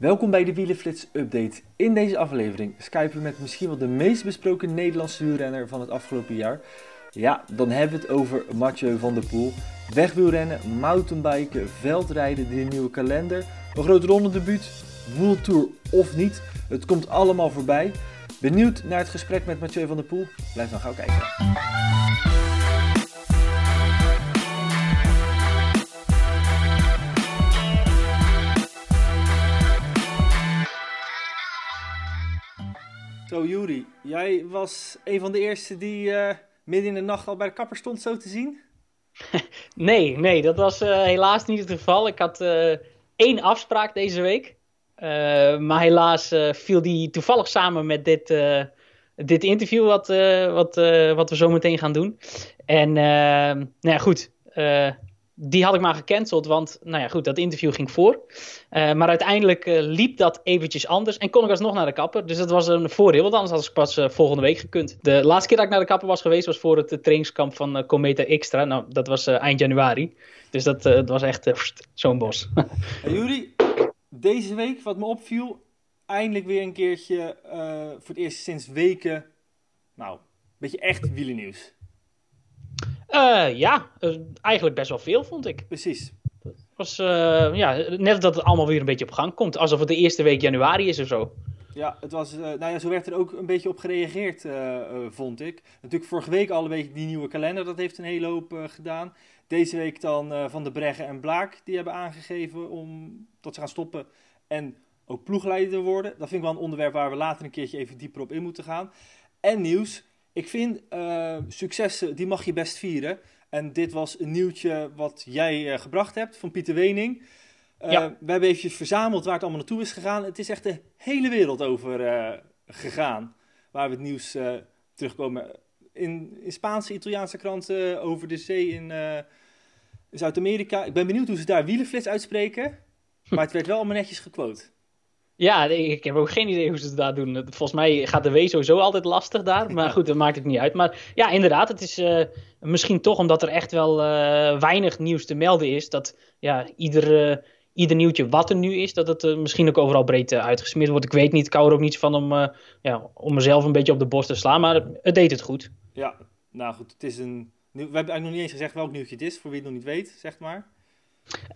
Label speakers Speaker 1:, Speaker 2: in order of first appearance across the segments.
Speaker 1: Welkom bij de Wielenflits Update. In deze aflevering skypen we met misschien wel de meest besproken Nederlandse wielrenner van het afgelopen jaar. Ja, dan hebben we het over Mathieu van der Poel. Wegwielrennen, mountainbiken, veldrijden, de nieuwe kalender, een groot rondedebuut, World of niet. Het komt allemaal voorbij. Benieuwd naar het gesprek met Mathieu van der Poel? Blijf dan gauw kijken. Zo, Juri, jij was een van de eerste die uh, midden in de nacht al bij de kapper stond, zo te zien?
Speaker 2: nee, nee, dat was uh, helaas niet het geval. Ik had uh, één afspraak deze week. maar helaas viel die toevallig samen met dit, dit interview wat, wat, wat we zo meteen gaan doen. En nou ja, goed die had ik maar gecanceld, want nou ja, goed, dat interview ging voor. Uh, maar uiteindelijk uh, liep dat eventjes anders en kon ik alsnog naar de kapper. Dus dat was een voordeel, want anders had ik pas uh, volgende week gekund. De laatste keer dat ik naar de kapper was geweest was voor het trainingskamp van Cometa Extra. Nou, dat was eind januari. Dus dat, was echt zo'n bos.
Speaker 1: hey, deze week, wat me opviel, eindelijk weer een keertje voor het eerst sinds weken, nou, beetje echt wielennieuws.
Speaker 2: Uh, ja, uh, eigenlijk best wel veel, vond ik.
Speaker 1: Precies.
Speaker 2: Was uh, ja, net dat het allemaal weer een beetje op gang komt. Alsof het de eerste week januari is of zo.
Speaker 1: Ja, het was, nou ja, zo werd er ook een beetje op gereageerd, vond ik. Natuurlijk vorige week al een beetje die nieuwe kalender, dat heeft een hele hoop gedaan. Deze week dan Van de Breggen en Blaak, die hebben aangegeven om, dat ze gaan stoppen en ook ploegleider worden. Dat vind ik wel een onderwerp waar we later een keertje even dieper op in moeten gaan. En nieuws, ik vind uh, successen, die mag je best vieren. En dit was een nieuwtje wat jij uh, gebracht hebt van Pieter Wening. Uh, ja. We hebben even verzameld waar het allemaal naartoe is gegaan. Het is echt de hele wereld over gegaan. Waar we het nieuws terugkomen. In, in Spaanse, Italiaanse kranten over de zee in, in Zuid-Amerika. Ik ben benieuwd hoe ze daar wielenflits uitspreken. Maar het werd wel allemaal netjes gequote.
Speaker 2: Ja, ik heb ook geen idee hoe ze het daar doen. Volgens mij gaat de W sowieso altijd lastig daar. Maar goed, dat maakt het niet uit. Maar ja, inderdaad, het is uh, misschien toch omdat er echt wel uh, weinig nieuws te melden is. Dat ja, ieder, uh, ieder nieuwtje wat er nu is, dat het misschien ook overal breed uitgesmeerd wordt. Ik weet niet, ik hou er ook niets van om, ja, om mezelf een beetje op de borst te slaan. Maar het deed het goed.
Speaker 1: Ja, nou goed, het is een... We hebben eigenlijk nog niet eens gezegd welk nieuwtje het is, voor wie het nog niet weet, zeg maar.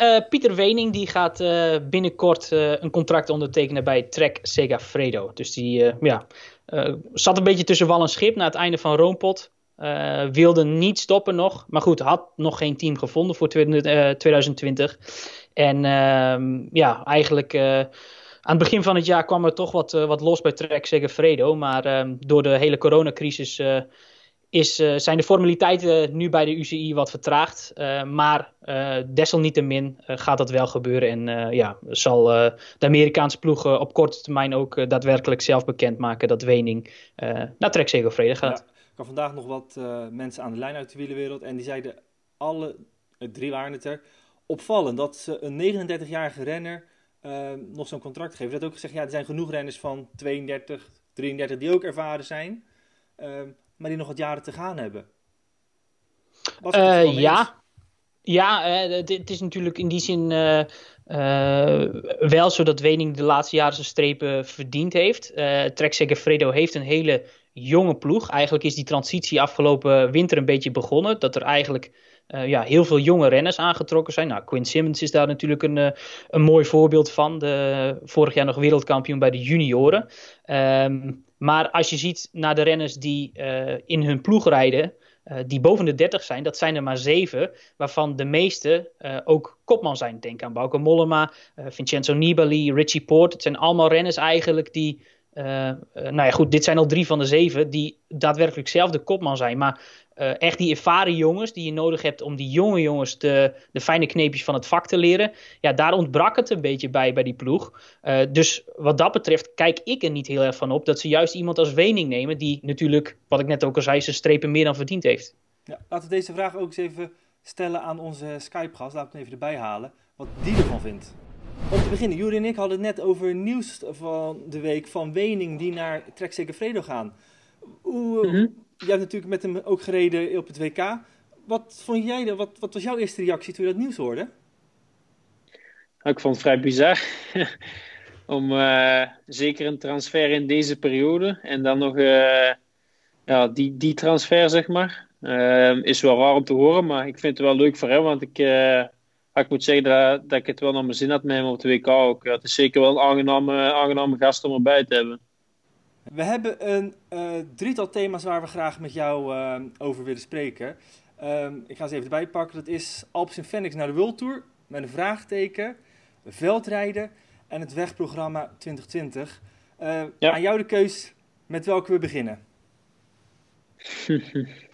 Speaker 2: Uh, Pieter Wening die gaat uh, binnenkort uh, een contract ondertekenen bij Trek Segafredo. Dus die ja, zat een beetje tussen wal en schip na het einde van Roompot. wilde niet stoppen nog. Maar goed, had nog geen team gevonden voor 2020. En ehm, ja, eigenlijk aan het begin van het jaar kwam er toch wat, wat los bij Trek Segafredo. Maar ehm, door de hele coronacrisis is, uh, zijn de formaliteiten nu bij de UCI wat vertraagd. Uh, maar uh, desalniettemin gaat dat wel gebeuren. En ja, zal de Amerikaanse ploeg op korte termijn ook daadwerkelijk zelf bekendmaken dat Wening naar Trek Segafredo gaat.
Speaker 1: Ik had vandaag nog wat mensen aan de lijn uit de wielenwereld. En die zeiden, alle drie waren het er, opvallend dat ze een 39-jarige renner nog zo'n contract geven. Dat ook gezegd, ja, er zijn genoeg renners van 32, 33 die ook ervaren zijn maar die nog wat jaren te gaan hebben.
Speaker 2: Uh, ja. Ja, uh, het, is natuurlijk in die zin uh, wel zo dat Wening de laatste jaren zijn strepen verdiend heeft. Uh, Trek Segafredo heeft een hele jonge ploeg. Eigenlijk is die transitie afgelopen winter een beetje begonnen. Dat er eigenlijk uh, ja, heel veel jonge renners aangetrokken zijn. Nou, Quinn Simmons is daar natuurlijk een, uh, een mooi voorbeeld van. De, vorig jaar nog wereldkampioen bij de junioren. Um, maar als je ziet naar de renners die uh, in hun ploeg rijden, die boven de 30 zijn, dat zijn er maar zeven, waarvan de meeste ook kopman zijn. Denk aan Bauke Mollema, Vincenzo Nibali, Richie Poort. Het zijn allemaal renners eigenlijk die nou ja, goed, dit zijn al drie van de zeven die daadwerkelijk zelf de kopman zijn. Maar echt die ervaren jongens die je nodig hebt om die jonge jongens de, de fijne kneepjes van het vak te leren. Ja, daar ontbrak het een beetje bij bij die ploeg. dus wat dat betreft kijk ik er niet heel erg van op dat ze juist iemand als Wening nemen. Die natuurlijk, wat ik net ook al zei, zijn strepen meer dan verdiend heeft.
Speaker 1: Ja, laten we deze vraag ook eens even stellen aan onze Skype-gast. Laten we hem even erbij halen. Wat die ervan vindt. Om te beginnen, Juri en ik hadden het net over nieuws van de week van Wening die naar Trek Segafredo gaan. Hoe, mm Jij hebt natuurlijk met hem ook gereden op het WK. Wat vond jij, wat, wat was jouw eerste reactie toen je dat nieuws hoorde?
Speaker 3: Ik vond het vrij bizar. Om uh, zeker een transfer in deze periode en dan nog uh, ja, die, die transfer, zeg maar. Uh, is wel raar om te horen, maar ik vind het wel leuk voor hem. Want ik, ik moet zeggen dat, dat ik het wel naar mijn zin had met hem op de WK ook. het is zeker wel een aangename, aangename gast om erbij te hebben.
Speaker 1: We hebben een uh, drietal thema's waar we graag met jou uh, over willen spreken. Um, ik ga ze even erbij pakken. Dat is Alps in Phoenix naar de World Tour met een vraagteken, veldrijden en het wegprogramma 2020. Uh, ja. Aan jou de keus met welke we beginnen.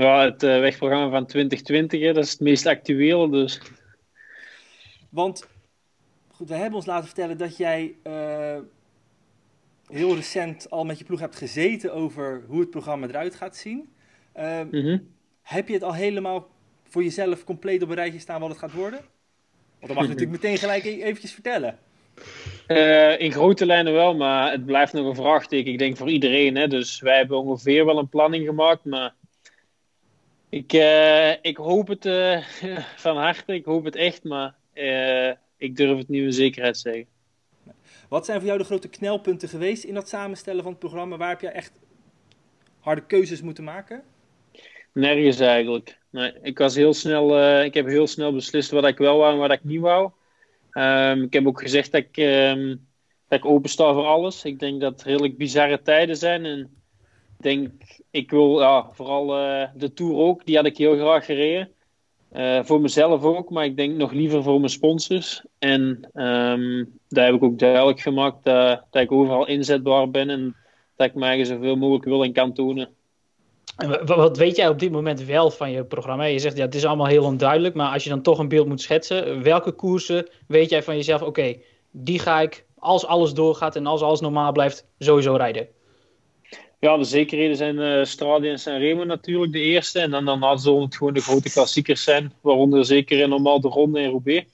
Speaker 3: ja, het wegprogramma van 2020, hè, dat is het meest actuele. Dus.
Speaker 1: Want goed, we hebben ons laten vertellen dat jij heel recent al met je ploeg hebt gezeten over hoe het programma eruit gaat zien. Uh, Heb je het al helemaal voor jezelf compleet op een rijtje staan wat het gaat worden? Want dan mag je natuurlijk meteen gelijk e- eventjes vertellen.
Speaker 3: Uh, in grote lijnen wel, maar het blijft nog een vraagteken. Ik denk voor iedereen. Hè? Dus wij hebben ongeveer wel een planning gemaakt. Maar ik, uh, ik hoop het uh, van harte. Ik hoop het echt. Maar ik durf het niet met zekerheid te zeggen.
Speaker 1: Wat zijn voor jou de grote knelpunten geweest in dat samenstellen van het programma? Waar heb je echt harde keuzes moeten maken?
Speaker 3: Nergens eigenlijk. Nee, ik, was heel snel, ik heb heel snel beslist wat ik wel wou en wat ik niet wou. Um, ik heb ook gezegd dat ik, um, dat ik opensta voor alles. Ik denk dat het redelijk bizarre tijden zijn. En denk, ik wil ja, vooral uh, de Tour ook, die had ik heel graag gereden. Uh, voor mezelf ook, maar ik denk nog liever voor mijn sponsors. En um, daar heb ik ook duidelijk gemaakt dat, dat ik overal inzetbaar ben en dat ik mij zoveel mogelijk wil en kan tonen.
Speaker 2: En wat weet jij op dit moment wel van je programma? Je zegt ja, het is allemaal heel onduidelijk, maar als je dan toch een beeld moet schetsen, welke koersen weet jij van jezelf, oké, die ga ik, als alles doorgaat en als alles normaal blijft, sowieso rijden?
Speaker 3: Ja, de zekerheden zijn uh, Strade en Sanremo natuurlijk de eerste. En dan daarna zullen het gewoon de grote klassiekers zijn, waaronder zeker in normaal de Ronde en Roubaix.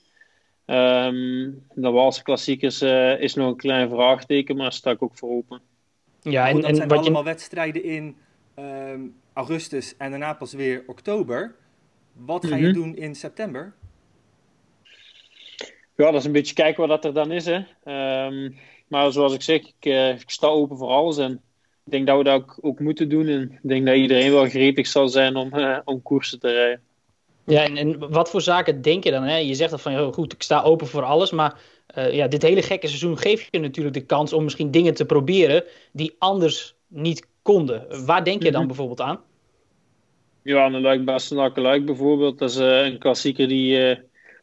Speaker 3: Um, de Waalse klassiekers uh, is nog een klein vraagteken, maar sta ik ook voor open.
Speaker 1: Ja, en, dat zijn allemaal wedstrijden in um, augustus en daarna pas weer oktober. Wat ga je mhm. doen in september?
Speaker 3: Ja, dat is een beetje kijken wat dat er dan is. Hè. Um, maar zoals ik zeg, ik, uh, ik, sta open voor alles. En ik denk dat we dat ook, ook, moeten doen. En ik denk dat iedereen wel gretig zal zijn om, uh, om koersen te rijden.
Speaker 2: Ja, en, en, wat voor zaken denk je dan? Hè? Je zegt dat van, goed, ik sta open voor alles, maar uh, ja, dit hele gekke seizoen geeft je natuurlijk de kans om misschien dingen te proberen die anders niet konden. Waar denk je dan mhm. bijvoorbeeld aan?
Speaker 3: Ja, een Luik Bastenaken Luik bijvoorbeeld. Dat is uh, een klassieker die, uh,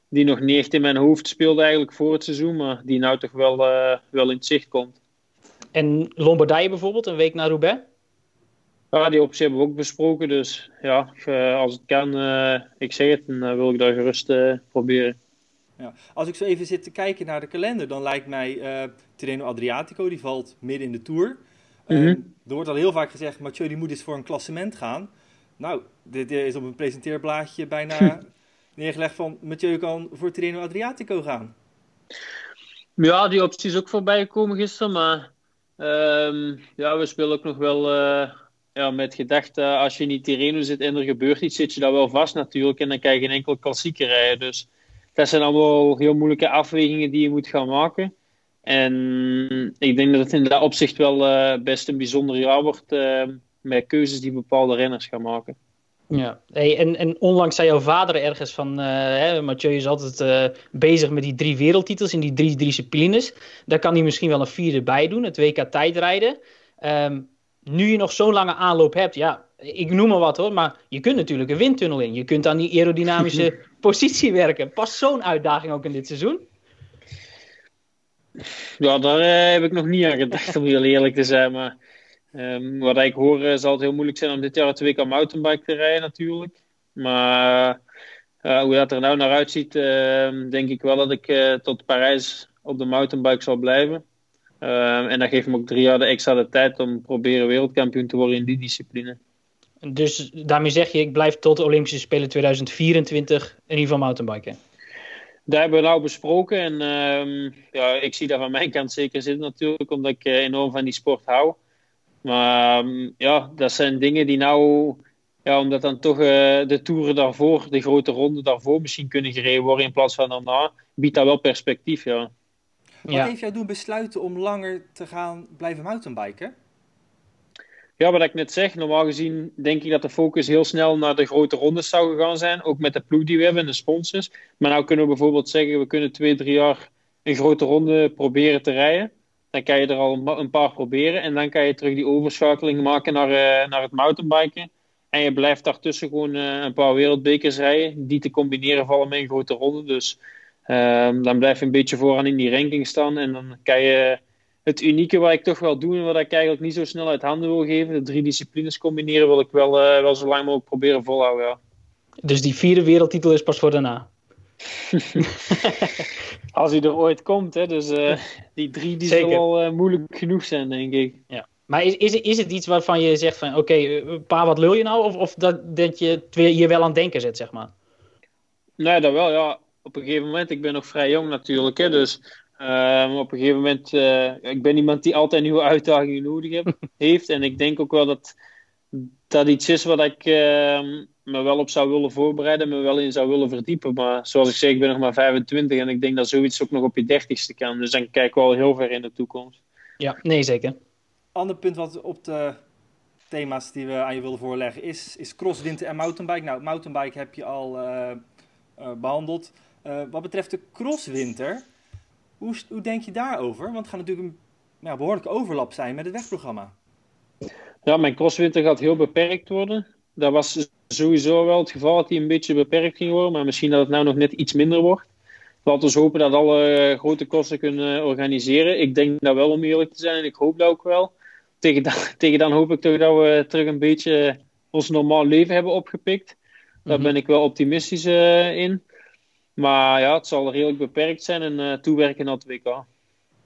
Speaker 3: die nog niet echt in mijn hoofd speelde eigenlijk voor het seizoen, maar die nou toch wel, wel in het zicht komt.
Speaker 2: En Lombardije bijvoorbeeld, een week naar Roubaix?
Speaker 3: Ja, die optie hebben we ook besproken. Dus ja, eh, als het kan, uh, ik zeg het, dan uh, wil ik dat gerust uh, proberen.
Speaker 1: Ja. Als ik zo even zit te kijken naar de kalender, dan lijkt mij uh, Tirreno Adriatico, die valt midden in de Tour. Mm -hmm. er wordt al heel vaak gezegd, Mathieu die moet eens voor een klassement gaan. Nou, dit is op een presenteerblaadje bijna neergelegd van Mathieu kan voor Tirreno Adriatico gaan.
Speaker 3: Ja, die optie is ook voorbij gekomen gisteren, maar um, ja, we spelen ook nog wel ja, met gedachte, als je in die zit en er gebeurt iets, zit je daar wel vast natuurlijk. En dan kan je geen enkel klassieker rijden. Dus dat zijn allemaal heel moeilijke afwegingen die je moet gaan maken. En ik denk dat het in dat opzicht wel uh, best een bijzonder jaar wordt uh, met keuzes die bepaalde renners gaan maken.
Speaker 2: Ja, hey, en, en onlangs zei jouw vader ergens van, uh, hè, Mathieu is altijd bezig met die drie wereldtitels in die drie disciplines. Daar kan hij misschien wel een vierde bij doen, het WK tijdrijden. Um, nu je nog zo'n lange aanloop hebt, ja, ik noem maar wat hoor, maar je kunt natuurlijk een windtunnel in. Je kunt aan die aerodynamische positie werken. Past zo'n uitdaging ook in dit seizoen?
Speaker 3: Ja, daar eh, heb ik nog niet aan gedacht, om heel eerlijk te zijn. Maar um, wat ik hoor, uh, zal het heel moeilijk zijn om dit jaar het WK mountainbike te rijden, natuurlijk. Maar uh, hoe dat er nou naar uitziet, ehm, denk ik wel dat ik tot Parijs op de mountainbike zal blijven. Ehm, en dat geeft me ook drie jaar de extra de tijd om proberen wereldkampioen te worden in die discipline.
Speaker 2: Dus daarmee zeg je, ik blijf tot de Olympische Spelen 2024 in ieder geval mountainbiken.
Speaker 3: Daar hebben we nou besproken. En ja, ik zie dat van mijn kant zeker zitten natuurlijk, omdat ik enorm van die sport hou. Maar um, ja, dat zijn dingen die nou, ja, omdat dan toch uh, de toeren daarvoor, de grote ronde daarvoor misschien kunnen gereden worden in plaats van daarna, biedt dat wel perspectief, ja.
Speaker 1: Wat ja. heeft jou doen besluiten om langer te gaan blijven mountainbiken?
Speaker 3: Ja, wat ik net zeg, normaal gezien denk ik dat de focus heel snel naar de grote rondes zou gegaan zijn. Ook met de ploeg die we hebben en de sponsors. Maar nou kunnen we bijvoorbeeld zeggen, we kunnen twee, drie jaar een grote ronde proberen te rijden. Dan kan je er al een paar proberen. En dan kan je terug die overschakeling maken naar, uh, naar het mountainbiken. En je blijft daartussen gewoon uh, een paar wereldbekers rijden. Die te combineren vallen met een grote ronde. Dus uh, dan blijf je een beetje vooraan in die ranking staan. En dan kan je het unieke wat ik toch wel doe en wat ik eigenlijk niet zo snel uit handen wil geven, de drie disciplines combineren, wil ik wel, uh, wel zo lang mogelijk proberen volhouden. Ja.
Speaker 2: Dus die vierde wereldtitel is pas voor daarna?
Speaker 3: Als hij er ooit komt, hè. Dus uh, die drie die zullen wel uh, moeilijk genoeg zijn, denk ik.
Speaker 2: Ja. Maar is, is, is het iets waarvan je zegt van, oké, okay, pa, wat lul je nou? Of, of dat, dat je het hier wel aan het denken zet, zeg maar?
Speaker 3: Nee, dat wel, ja. Op een gegeven moment, ik ben nog vrij jong natuurlijk, hè. Dus Um, op een gegeven moment, uh, ik ben iemand die altijd nieuwe uitdagingen nodig heb, heeft. En ik denk ook wel dat dat iets is wat ik uh, me wel op zou willen voorbereiden, me wel in zou willen verdiepen. Maar zoals ik zeg, ik ben nog maar 25 en ik denk dat zoiets ook nog op je dertigste kan. Dus dan kijk ik wel heel ver in de toekomst.
Speaker 2: Ja, nee zeker.
Speaker 1: Ander punt wat op de thema's die we aan je willen voorleggen is, is crosswinter en mountainbike. Nou, mountainbike heb je al uh, behandeld. wat betreft de crosswinter hoe, hoe denk je daarover? Want het gaat natuurlijk een ja, behoorlijke overlap zijn met het wegprogramma.
Speaker 3: Ja, mijn crosswinter gaat heel beperkt worden. Dat was sowieso wel het geval dat hij een beetje beperkt ging worden, maar misschien dat het nou nog net iets minder wordt. Laten we hopen dat alle grote kosten kunnen organiseren. Ik denk dat wel om eerlijk te zijn en ik hoop dat ook wel. Tegen dan, tegen dan hoop ik toch dat we terug een beetje ons normaal leven hebben opgepikt. Daar mhm. ben ik wel optimistisch uh, in. Maar ja, het zal redelijk beperkt zijn en uh, toewerken naar het WK.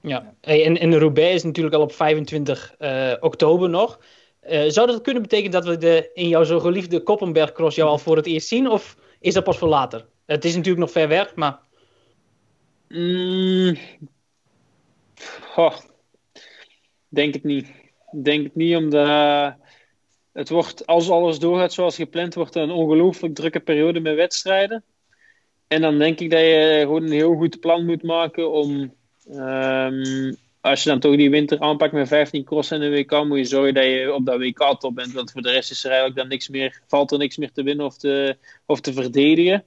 Speaker 2: Ja, en, en Roubaix is natuurlijk al op 25 uh, eh, oktober nog. Uh, zou dat kunnen betekenen dat we de, in jouw zo geliefde Koppenberg Cross jou al voor het eerst zien? Of is dat pas voor later? Het is natuurlijk nog ver weg, maar...
Speaker 3: Mm. Denk het niet. Denk het niet, omdat het wordt, als alles doorgaat zoals gepland, wordt een ongelooflijk drukke periode met wedstrijden. En dan denk ik dat je gewoon een heel goed plan moet maken om. Um, als je dan toch die winter aanpakt met 15 crossen en een WK, moet je zorgen dat je op dat WK top bent. Want voor de rest is er eigenlijk dan niks meer, valt er niks meer te winnen of te, of te verdedigen.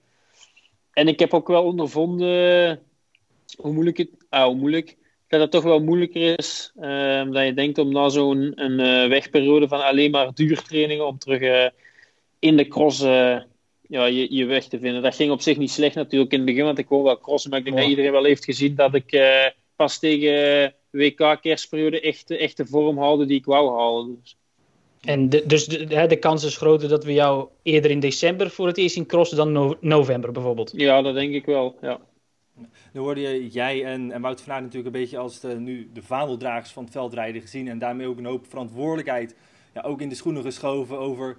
Speaker 3: En ik heb ook wel ondervonden hoe moeilijk het. Ah, hoe moeilijk. Dat het toch wel moeilijker is um, dan je denkt om na zo'n een, uh, wegperiode van alleen maar duurtrainingen om terug uh, in de cross uh, ja, je, je weg te vinden. Dat ging op zich niet slecht natuurlijk in het begin, want ik hoor wel crossen, maar ik denk dat iedereen wel heeft gezien dat ik pas tegen WK-kerstperiode echt, echt de vorm haalde die ik wou halen. Dus.
Speaker 2: En de, dus de, de, kans is groter dat we jou eerder in december voor het eerst zien crossen dan no november bijvoorbeeld?
Speaker 3: Ja, dat denk ik wel, ja.
Speaker 1: Nu hoorde je jij en, en Wout van Aert natuurlijk een beetje als de, nu de vaandeldragers van het veldrijden gezien. En daarmee ook een hoop verantwoordelijkheid ja, ook in de schoenen geschoven over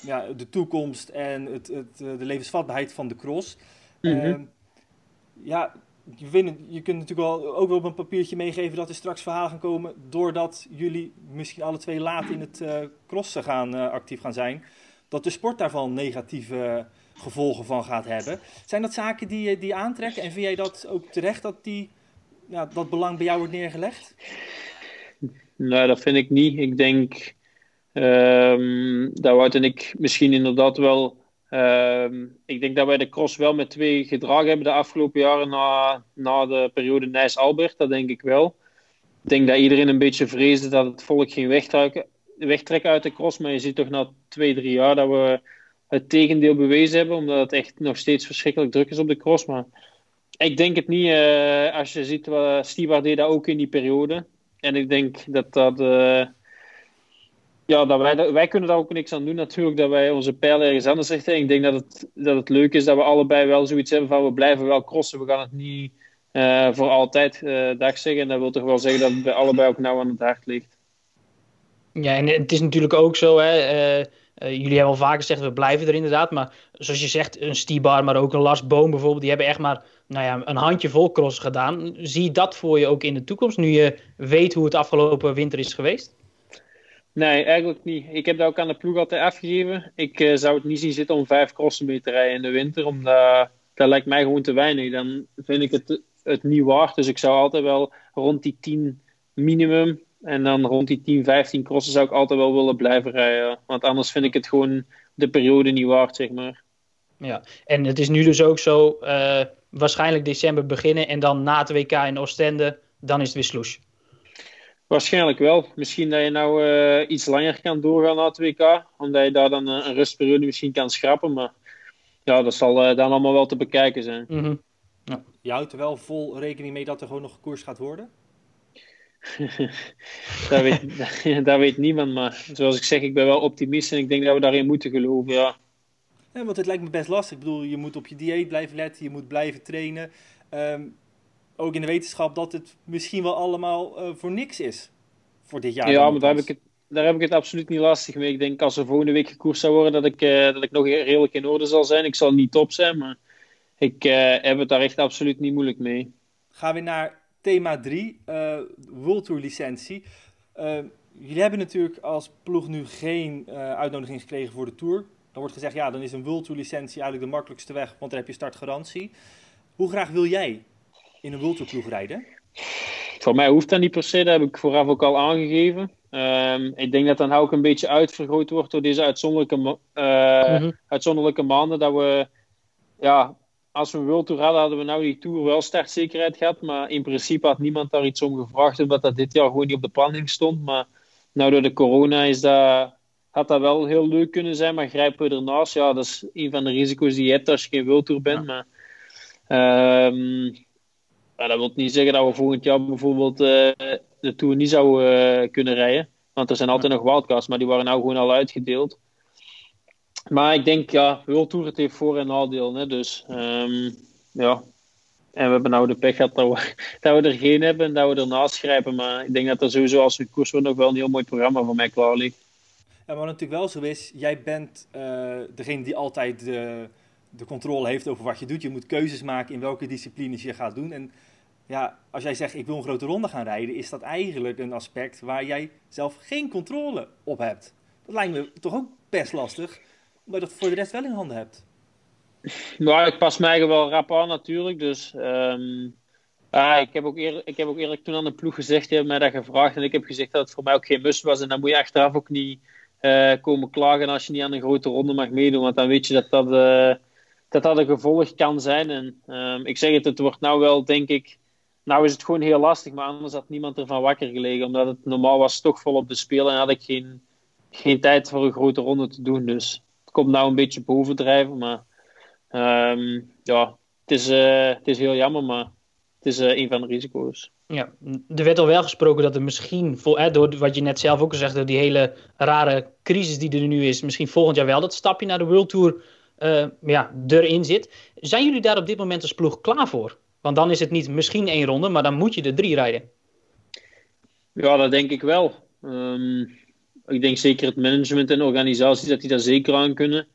Speaker 1: ja, de toekomst en het, het, eh, de levensvatbaarheid van de cross. Mm -hmm. ja, je, je kunt natuurlijk wel, ook wel op een papiertje meegeven dat er straks verhalen gaan komen. doordat jullie misschien alle twee laat in het uh, crossen gaan, uh, actief gaan zijn. dat de sport daarvan negatieve gevolgen van gaat hebben. Zijn dat zaken die, die aantrekken en vind jij dat ook terecht dat die, ja, dat belang bij jou wordt neergelegd?
Speaker 3: Nou, dat vind ik niet. Ik denk Um, dat Wout en ik misschien inderdaad wel. Um, ik denk dat wij de cross wel met twee gedragen hebben de afgelopen jaren na, na de periode Nijs-Albert. Dat denk ik wel. Ik denk dat iedereen een beetje vreesde dat het volk ging wegtrekken, wegtrekken uit de cross. Maar je ziet toch na twee, drie jaar dat we het tegendeel bewezen hebben. Omdat het echt nog steeds verschrikkelijk druk is op de cross. Maar Ik denk het niet. Uh, als je ziet, wat Stibar deed dat ook in die periode. En ik denk dat dat... Uh, ja, dat wij, wij kunnen daar ook niks aan doen natuurlijk, dat wij onze pijl ergens anders richten. Ik denk dat het, dat het leuk is dat we allebei wel zoiets hebben van we blijven wel crossen. We gaan het niet uh, voor altijd dag zeggen. En dat wil toch wel zeggen dat het bij allebei ook nauw aan het hart ligt.
Speaker 2: Ja, en het is natuurlijk ook zo, hè, uh, uh, jullie hebben al vaker gezegd, we blijven er inderdaad. Maar zoals je zegt, een Stibar, maar ook een Lars Boom bijvoorbeeld, die hebben echt maar nou ja, een handje vol cross gedaan. Zie je dat voor je ook in de toekomst, nu je weet hoe het afgelopen winter is geweest?
Speaker 3: Nee, eigenlijk niet. Ik heb dat ook aan de ploeg altijd afgegeven. Ik uh, zou het niet zien zitten om vijf crossen mee te rijden in de winter, omdat dat lijkt mij gewoon te weinig. Dan vind ik het, het niet waard. Dus ik zou altijd wel rond die 10 minimum en dan rond die 10, 15 crossen zou ik altijd wel willen blijven rijden. Want anders vind ik het gewoon de periode niet waard, zeg maar.
Speaker 2: Ja, en het is nu dus ook zo, uh, waarschijnlijk december beginnen en dan na het WK in Oostende, dan is het weer sloes.
Speaker 3: Waarschijnlijk wel. Misschien dat je nou uh, iets langer kan doorgaan na het WK, omdat je daar dan een, een rustperiode misschien kan schrappen. Maar ja, dat zal uh, dan allemaal wel te bekijken zijn.
Speaker 2: Mm -hmm. ja.
Speaker 1: Je houdt er wel vol rekening mee dat er gewoon nog gekoers gaat worden?
Speaker 3: dat, weet, dat weet niemand, maar zoals ik zeg, ik ben wel optimist en ik denk dat we daarin moeten geloven, ja.
Speaker 1: ja want het lijkt me best lastig. Ik bedoel, je moet op je dieet blijven letten, je moet blijven trainen. Um, ook in de wetenschap dat het misschien wel allemaal uh, voor niks is voor dit jaar.
Speaker 3: Ja, maar daar heb, ik het, daar heb ik het absoluut niet lastig mee. Ik denk als er volgende week gekoerst zou worden, dat ik, uh, dat ik nog redelijk in orde zal zijn. Ik zal niet top zijn, maar ik uh, heb het daar echt absoluut niet moeilijk mee.
Speaker 1: Gaan we naar thema 3, uh, World Tour licentie. Jullie hebben natuurlijk als ploeg nu geen uitnodiging gekregen voor de Tour. Dan wordt gezegd, ja, dan is een World Tour licentie eigenlijk de makkelijkste weg, want dan heb je startgarantie. Hoe graag wil jij in een World rijden?
Speaker 3: Voor mij hoeft dat niet per se, dat heb ik vooraf ook al aangegeven. Um, ik denk dat dan ook een beetje uitvergroot wordt door deze uitzonderlijke, mm -hmm. uitzonderlijke maanden. Dat we ja, als we een World Tour hadden, hadden we nou die Tour wel startzekerheid gehad. Maar in principe had niemand daar iets om gevraagd, omdat dat dit jaar gewoon niet op de planning stond. Maar nou, door de corona is dat, had dat wel heel leuk kunnen zijn. Maar grijpen we ernaast, ja, dat is een van de risico's die je hebt als je geen World Tour bent. Ja. Maar um, dat wil niet zeggen dat we volgend jaar bijvoorbeeld uh, de Tour niet zouden uh, kunnen rijden. Want er zijn altijd nog wildcards, maar die waren nou gewoon al uitgedeeld. Maar ik denk, ja, World Tour het heeft voor- en nadeel. Hè? Dus um, ja. En we hebben nou de pech gehad dat we, dat we er geen hebben en dat we ernaast grijpen. Maar ik denk dat er sowieso als we koers wordt nog wel een heel mooi programma voor mij klaar ligt.
Speaker 1: Maar wat natuurlijk wel zo is, jij bent uh, degene die altijd de, de controle heeft over wat je doet. Je moet keuzes maken in welke disciplines je gaat doen. En ja, als jij zegt ik wil een grote ronde gaan rijden, is dat eigenlijk een aspect waar jij zelf geen controle op hebt. Dat lijkt me toch ook best lastig maar dat voor de rest wel in handen hebt.
Speaker 3: Nou, ik pas mij wel rap aan natuurlijk. Dus um, ah, ik, heb ook eerlijk, ik heb ook eerlijk toen aan de ploeg gezegd, die hebben mij dat gevraagd. En ik heb gezegd dat het voor mij ook geen must was. En dan moet je achteraf ook niet uh, komen klagen als je niet aan een grote ronde mag meedoen. Want dan weet je dat dat, uh, dat, dat een gevolg kan zijn. En um, ik zeg het, het wordt nou wel, denk ik... Nou is het gewoon heel lastig, maar anders had niemand ervan wakker gelegen. Omdat het normaal was toch volop de spelen en had ik geen, geen tijd voor een grote ronde te doen. Dus komt nou een beetje bovendrijven. Maar um, ja, het is, uh, het is heel jammer, maar het is uh, een van de risico's.
Speaker 2: Ja, er werd al wel gesproken dat er misschien, door wat je net zelf ook al zegt, door die hele rare crisis die er nu is, misschien volgend jaar wel dat stapje naar de World Tour uh, ja, erin zit. Zijn jullie daar op dit moment als ploeg klaar voor? Want dan is het niet misschien één ronde, maar dan moet je er drie rijden.
Speaker 3: Ja, dat denk ik wel. Um, ik denk zeker het management en organisaties dat die daar zeker aan kunnen.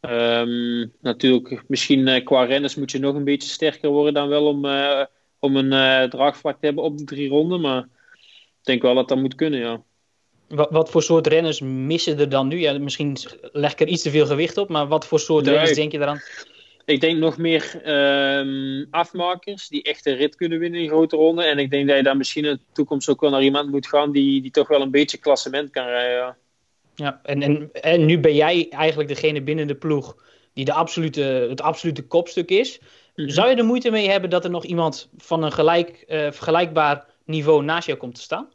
Speaker 3: Um, natuurlijk, misschien uh, qua renners moet je nog een beetje sterker worden dan wel om, uh, om een uh, draagvlak te hebben op de drie ronden. Maar ik denk wel dat dat moet kunnen, ja.
Speaker 2: Wat, wat voor soort renners missen er dan nu? Ja, misschien leg ik er iets te veel gewicht op, maar wat voor soort nee, renners denk je eraan?
Speaker 3: Ik denk nog meer um, afmakers die echt een rit kunnen winnen in grote ronden. En ik denk dat je dan misschien in de toekomst ook wel naar iemand moet gaan die, die toch wel een beetje klassement kan rijden. Ja,
Speaker 2: ja en, en, en nu ben jij eigenlijk degene binnen de ploeg die de absolute, het absolute kopstuk is. Mm-hmm. Zou je er moeite mee hebben dat er nog iemand van een gelijk, uh, vergelijkbaar niveau naast jou komt te staan?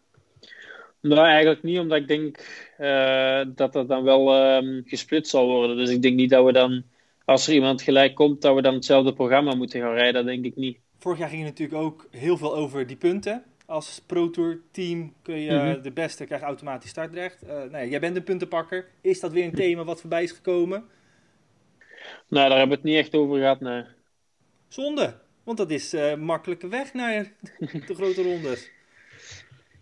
Speaker 3: Nou, eigenlijk niet, omdat ik denk uh, dat dat dan wel um, gesplitst zal worden. Dus ik denk niet dat we dan als er iemand gelijk komt, dat we dan hetzelfde programma moeten gaan rijden, dat denk ik niet.
Speaker 1: vorig jaar ging het natuurlijk ook heel veel over die punten. Als Pro Tour team kun je
Speaker 3: Mhm.
Speaker 1: de beste krijgt automatisch startrecht. Nou ja, jij bent een puntenpakker. Is dat weer een thema wat voorbij is gekomen?
Speaker 3: Nou, daar hebben we het niet echt over gehad. Nee.
Speaker 1: Zonde, want dat is eh makkelijke weg naar de grote rondes.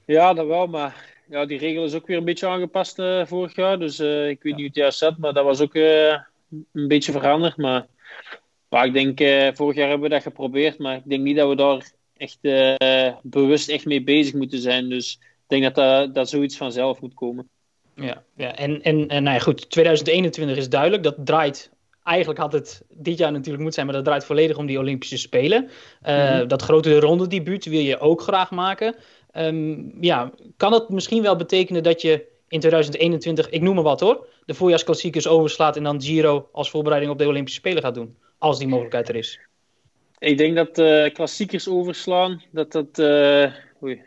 Speaker 3: Ja, dat wel, maar ja, die regel is ook weer een beetje aangepast eh, vorig jaar. Dus ik weet
Speaker 1: Ja.
Speaker 3: niet hoe het juist zat, maar dat was ook een beetje veranderd. Maar, maar ik denk, eh, vorig jaar hebben we dat geprobeerd, maar ik denk niet dat we daar echt eh, bewust echt mee bezig moeten zijn. Dus ik denk dat dat, dat zoiets vanzelf moet komen.
Speaker 2: Ja, ja. En, en, en nou ja, goed, 2021 is duidelijk. Dat draait, eigenlijk had het dit jaar natuurlijk moeten zijn, maar dat draait volledig om die Olympische Spelen. Eh,
Speaker 3: Mhm.
Speaker 2: Dat grote rondedebuut wil je ook graag maken. Ehm, ja, kan dat misschien wel betekenen dat je in 2021, ik noem maar wat hoor, de voorjaarsklassiekers overslaat en dan Giro als voorbereiding op de Olympische Spelen gaat doen? Als die mogelijkheid er is.
Speaker 3: Ik denk dat eh, klassiekers overslaan, dat dat. eh, oei.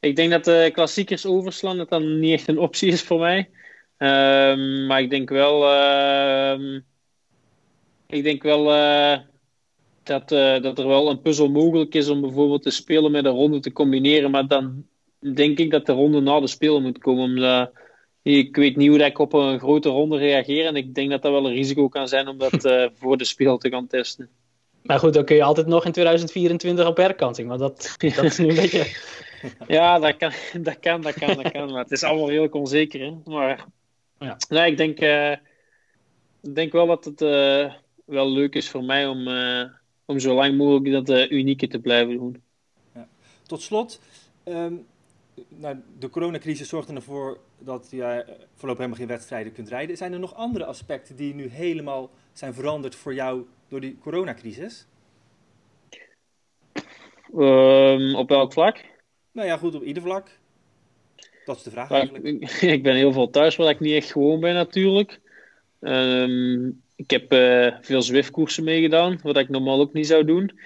Speaker 3: Ik denk dat de klassiekers overslaan, dat dat niet echt een optie is voor mij. Ehm, maar ik denk wel. ehm, ik denk wel eh, dat, eh, dat er wel een puzzel mogelijk is om bijvoorbeeld de spelen met een ronde te combineren. Maar dan denk ik dat de ronde na de spelen moet komen. Omdat ik weet niet hoe ik op een grote ronde reageer. En ik denk dat dat wel een risico kan zijn om dat eh, voor de speel te gaan testen.
Speaker 2: Maar goed, dan kun je altijd nog in 2024 op herkansing. Want dat, dat is nu een beetje.
Speaker 3: Ja, dat kan, dat kan, dat kan, dat kan. Maar het is allemaal redelijk onzeker. Hè? Maar
Speaker 2: Ja.
Speaker 3: nee, ik denk, eh, ik denk wel dat het eh, wel leuk is voor mij om, eh, om zo lang mogelijk dat eh, unieke te blijven doen.
Speaker 1: Tot slot, ehm, nou, de coronacrisis zorgde ervoor dat je eh, voorlopig helemaal geen wedstrijden kunt rijden. Zijn er nog andere aspecten die nu helemaal zijn veranderd voor jou door die coronacrisis?
Speaker 3: Ehm, op welk vlak?
Speaker 1: Nou ja, goed, op ieder vlak. Dat is de vraag eigenlijk.
Speaker 3: ik, ik ben heel veel thuis, waar ik niet echt gewoon ben natuurlijk. Ehm, ik heb eh, veel Zwift-koersen meegedaan, wat ik normaal ook niet zou doen.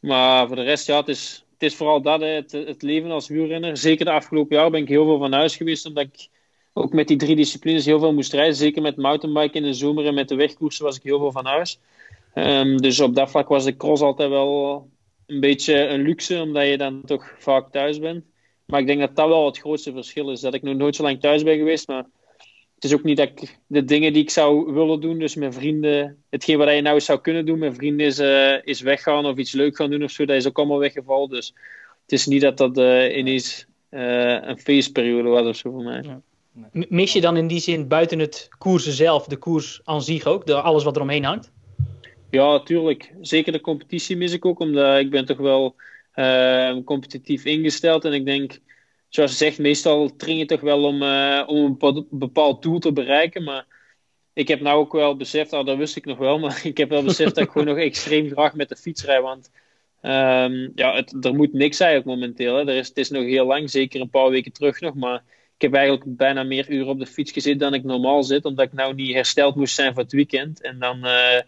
Speaker 3: Maar voor de rest, ja, het is, het is vooral dat, het, het leven als wielrenner. Zeker de afgelopen jaar ben ik heel veel van huis geweest, omdat ik ook met die drie disciplines heel veel moest rijden. Zeker met mountainbike in de zomer en met de wegkoersen was ik heel veel van huis. Ehm, dus op dat vlak was de cross altijd wel een beetje een luxe, omdat je dan toch vaak thuis bent. Maar ik denk dat dat wel het grootste verschil is. Dat ik nog nooit zo lang thuis ben geweest. Maar het is ook niet dat ik de dingen die ik zou willen doen, dus met vrienden, hetgeen wat je nou zou kunnen doen met vrienden, is, eh, is weggaan of iets leuk gaan doen of zo. Dat is ook allemaal weggevallen. Dus het is niet dat dat eh, ineens eh, een feestperiode was of zo voor mij.
Speaker 2: Mis je dan in die zin buiten het koersen zelf, de koers aan zich ook, de, alles wat er omheen hangt?
Speaker 3: Ja, tuurlijk. Zeker de competitie mis ik ook, omdat ik ben toch wel competitief ingesteld. En ik denk, zoals je zegt, meestal train je toch wel om, eh, om een bepaald- doel te bereiken. Maar ik heb nou ook wel beseft, al dat wist ik nog wel, maar ik heb wel beseft dat ik gewoon nog extreem graag met de fiets rijd. Want ehm, ja, het, er moet niks eigenlijk momenteel. Hè. Er is, het is nog heel lang, zeker een paar weken terug nog. Maar ik heb eigenlijk bijna meer uren op de fiets gezeten dan ik normaal zit, omdat ik nou niet hersteld moest zijn voor het weekend. En dan... eh,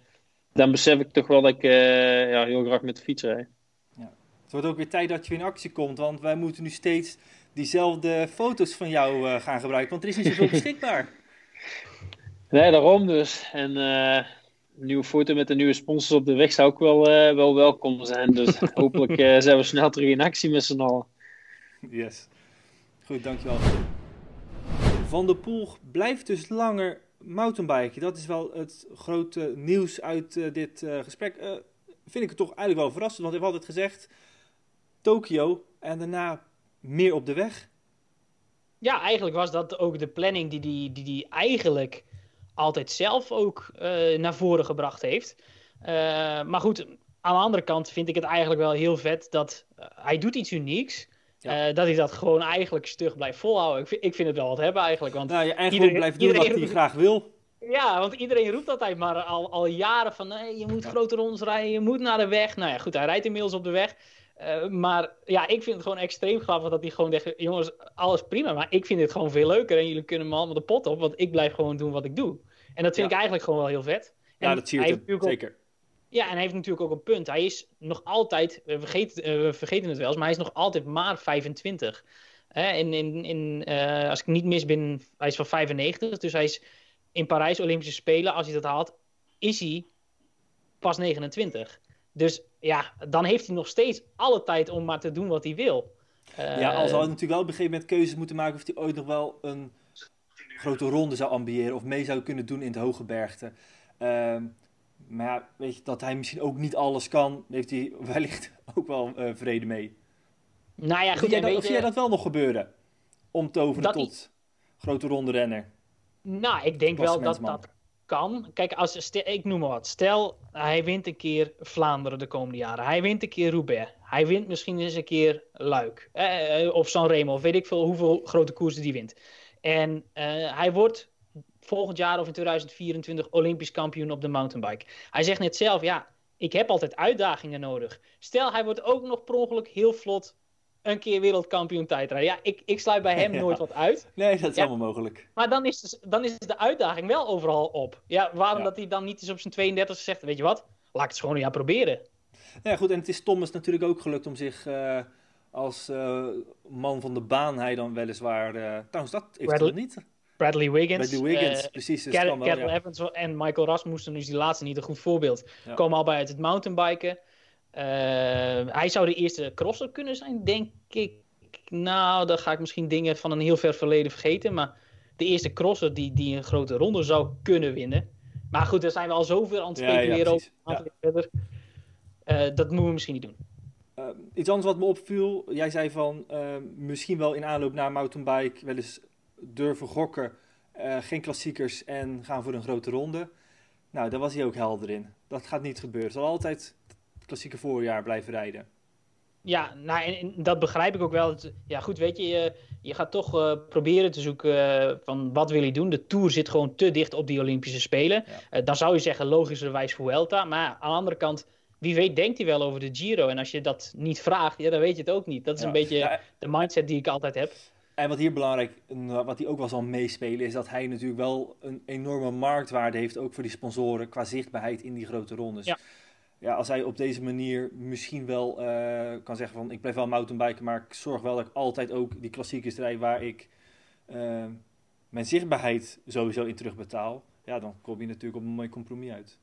Speaker 3: dan besef ik toch wel dat ik eh, ja, heel graag met de fiets rijd.
Speaker 1: Het wordt ook weer tijd dat je in actie komt, want wij moeten nu steeds diezelfde foto's van jou eh, gaan gebruiken, want er is niet zoveel beschikbaar.
Speaker 3: Nee, daarom dus. En eh, een nieuwe foto met de nieuwe sponsors op de weg zou ook wel, eh, wel welkom zijn. Dus hopelijk zijn we snel terug in actie met z'n allen.
Speaker 1: Yes. Goed, dankjewel. Van der Poel blijft dus langer mountainbiken. Dat is wel het grote nieuws uit dit gesprek. Vind ik het toch eigenlijk wel verrassend, want ik heb altijd gezegd Tokio en daarna meer op de weg.
Speaker 2: Ja, eigenlijk was dat ook de planning die die, die, die eigenlijk altijd zelf ook eh, naar voren gebracht heeft. Eh, maar goed, aan de andere kant vind ik het eigenlijk wel heel vet dat eh, hij doet iets unieks.
Speaker 1: Ja.
Speaker 2: Dat hij dat gewoon eigenlijk stug blijft volhouden. Ik vind, ik vind het wel wat hebben eigenlijk. Want
Speaker 1: Nou, je
Speaker 2: Iedereen-
Speaker 1: blijft doen wat hij graag wil.
Speaker 2: Ja, want iedereen roept altijd maar al, al jaren van nee, je moet
Speaker 1: Ja.
Speaker 2: grote rondes rijden, je moet naar de weg. Nou ja, goed, hij rijdt inmiddels op de weg. Eh, maar ja, ik vind het gewoon extreem grappig dat hij gewoon zegt, jongens, alles prima, maar ik vind dit gewoon veel leuker en jullie kunnen me allemaal de pot op, want ik blijf gewoon doen wat ik doe. En dat vind
Speaker 1: Ja.
Speaker 2: ik eigenlijk gewoon wel heel vet.
Speaker 1: Ja, dat hem,
Speaker 2: heeft natuurlijk ook-
Speaker 1: zeker.
Speaker 2: ja, en hij heeft natuurlijk ook een punt. Hij is nog altijd, we vergeten, eh, we vergeten het wel eens, maar hij is nog altijd maar 25. Hè, in, in, in, eh, als ik niet mis ben, hij is van 95, dus hij is in Parijs Olympische Spelen, als hij dat haalt, is hij pas 29. Dus ja, dan heeft hij nog steeds alle tijd om maar te doen wat hij wil.
Speaker 1: ja, al zou hij natuurlijk wel op een gegeven moment keuzes moeten maken of hij ooit nog wel een grote ronde zou ambiëren of mee zou kunnen doen in het hoge bergte. Ehm, maar ja, weet je, dat hij misschien ook niet alles kan, heeft hij wellicht ook wel uh, vrede mee.
Speaker 2: Nou ja, goed.
Speaker 1: Zie jij, dat, jij dat wel nog gebeuren? Om toveren tot grote ronde renner?
Speaker 2: Nou, ik denk wel dat dat kan. Kijk, als, ik noem maar wat. Stel, hij wint een keer Vlaanderen de komende jaren. Hij wint een keer Roubaix. Hij wint misschien eens een keer Luik. Eh, eh of Sanremo, of weet ik veel hoeveel grote koersen die wint. En uh, hij wordt volgend jaar of in 2024 Olympisch kampioen op de mountainbike. Hij zegt net zelf, ja, ik heb altijd uitdagingen nodig. Stel, hij wordt ook nog per ongeluk heel vlot een keer wereldkampioen tijdrijden. Ja, ik, ik sluit bij hem nooit wat uit.
Speaker 1: Nee, dat is allemaal mogelijk.
Speaker 2: Maar dan is, de, dan is de uitdaging wel overal op. Ja, waarom dat hij dan niet eens op zijn 32 zegt, weet je wat, laat ik het gewoon ja proberen.
Speaker 1: Ja, goed, en het is Thomas natuurlijk ook gelukt om zich uh, als uh, man van de baan, hij dan weliswaar, uh, trouwens dat heeft Bradley, niet.
Speaker 2: Bradley Wiggins.
Speaker 1: Bradley Wiggins, precies.
Speaker 2: Dus ja. Evans en Michael Rasmussen, dus die laatste niet een goed voorbeeld, komen al bij uit het mountainbiken. Uh, hij zou de eerste crosser kunnen zijn, denk ik. Nou, dan ga ik misschien dingen van een heel ver verleden vergeten. Maar de eerste crosser die, die een grote ronde zou kunnen winnen. Maar goed, daar zijn we al zoveel aan het speculeren ja, ja, over. Verder. Uh, dat moeten we misschien niet doen.
Speaker 1: Uh, iets anders wat me opviel. Jij zei van misschien wel in aanloop naar mountainbike wel eens durven gokken. geen klassiekers en gaan voor een grote ronde. Nou, daar was hij ook helder in. Dat gaat niet gebeuren. Het zal altijd klassieke voorjaar blijven rijden.
Speaker 2: Ja, nou, en, dat begrijp ik ook wel. Ja, goed, weet je, je, je gaat toch uh, proberen te zoeken uh, van wat wil je doen. De Tour zit gewoon te dicht op die Olympische Spelen. Ja. Uh, dan zou je zeggen logischerwijs Vuelta. Maar aan de andere kant, wie weet denkt hij wel over de Giro. En als je dat niet vraagt, ja, dan weet je het ook niet. Dat is ja. een beetje ja. de mindset die ik altijd heb.
Speaker 1: En wat hier belangrijk, wat hij ook wel zal meespelen, is dat hij natuurlijk wel een enorme marktwaarde heeft, ook voor die sponsoren, qua zichtbaarheid in die grote rondes. Ja ja, als hij op deze manier misschien wel uh, kan zeggen van ik blijf wel mountainbiken, maar ik zorg wel dat ik altijd ook die klassieke strijd waar ik uh, mijn zichtbaarheid sowieso in terugbetaal, ja, dan kom je natuurlijk op een mooi compromis uit.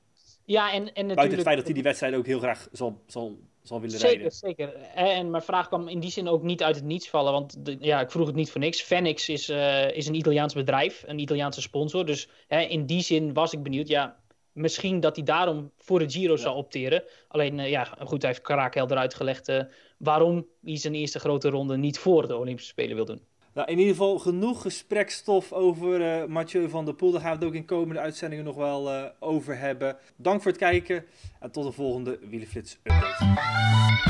Speaker 2: Ja, en, en natuurlijk...
Speaker 1: Buiten het feit dat hij die wedstrijd ook heel graag zal, zal, zal willen
Speaker 2: zeker,
Speaker 1: rijden.
Speaker 2: Zeker, zeker. En mijn vraag kwam in die zin ook niet uit het niets vallen, want de, ja, ik vroeg het niet voor niks. Fenix is, uh, is een Italiaans bedrijf, een Italiaanse sponsor, dus hè, in die zin was ik benieuwd, ja, misschien dat hij daarom voor de Giro ja. zou opteren. Alleen, uh, ja, goed, hij heeft Karakhelder uitgelegd uh, waarom hij zijn eerste grote ronde niet voor de Olympische Spelen wil doen.
Speaker 1: Nou, in ieder geval genoeg gesprekstof over uh, Mathieu van der Poel. Daar gaan we het ook in komende uitzendingen nog wel over hebben. Dank voor het kijken en tot de volgende Wielenflits update.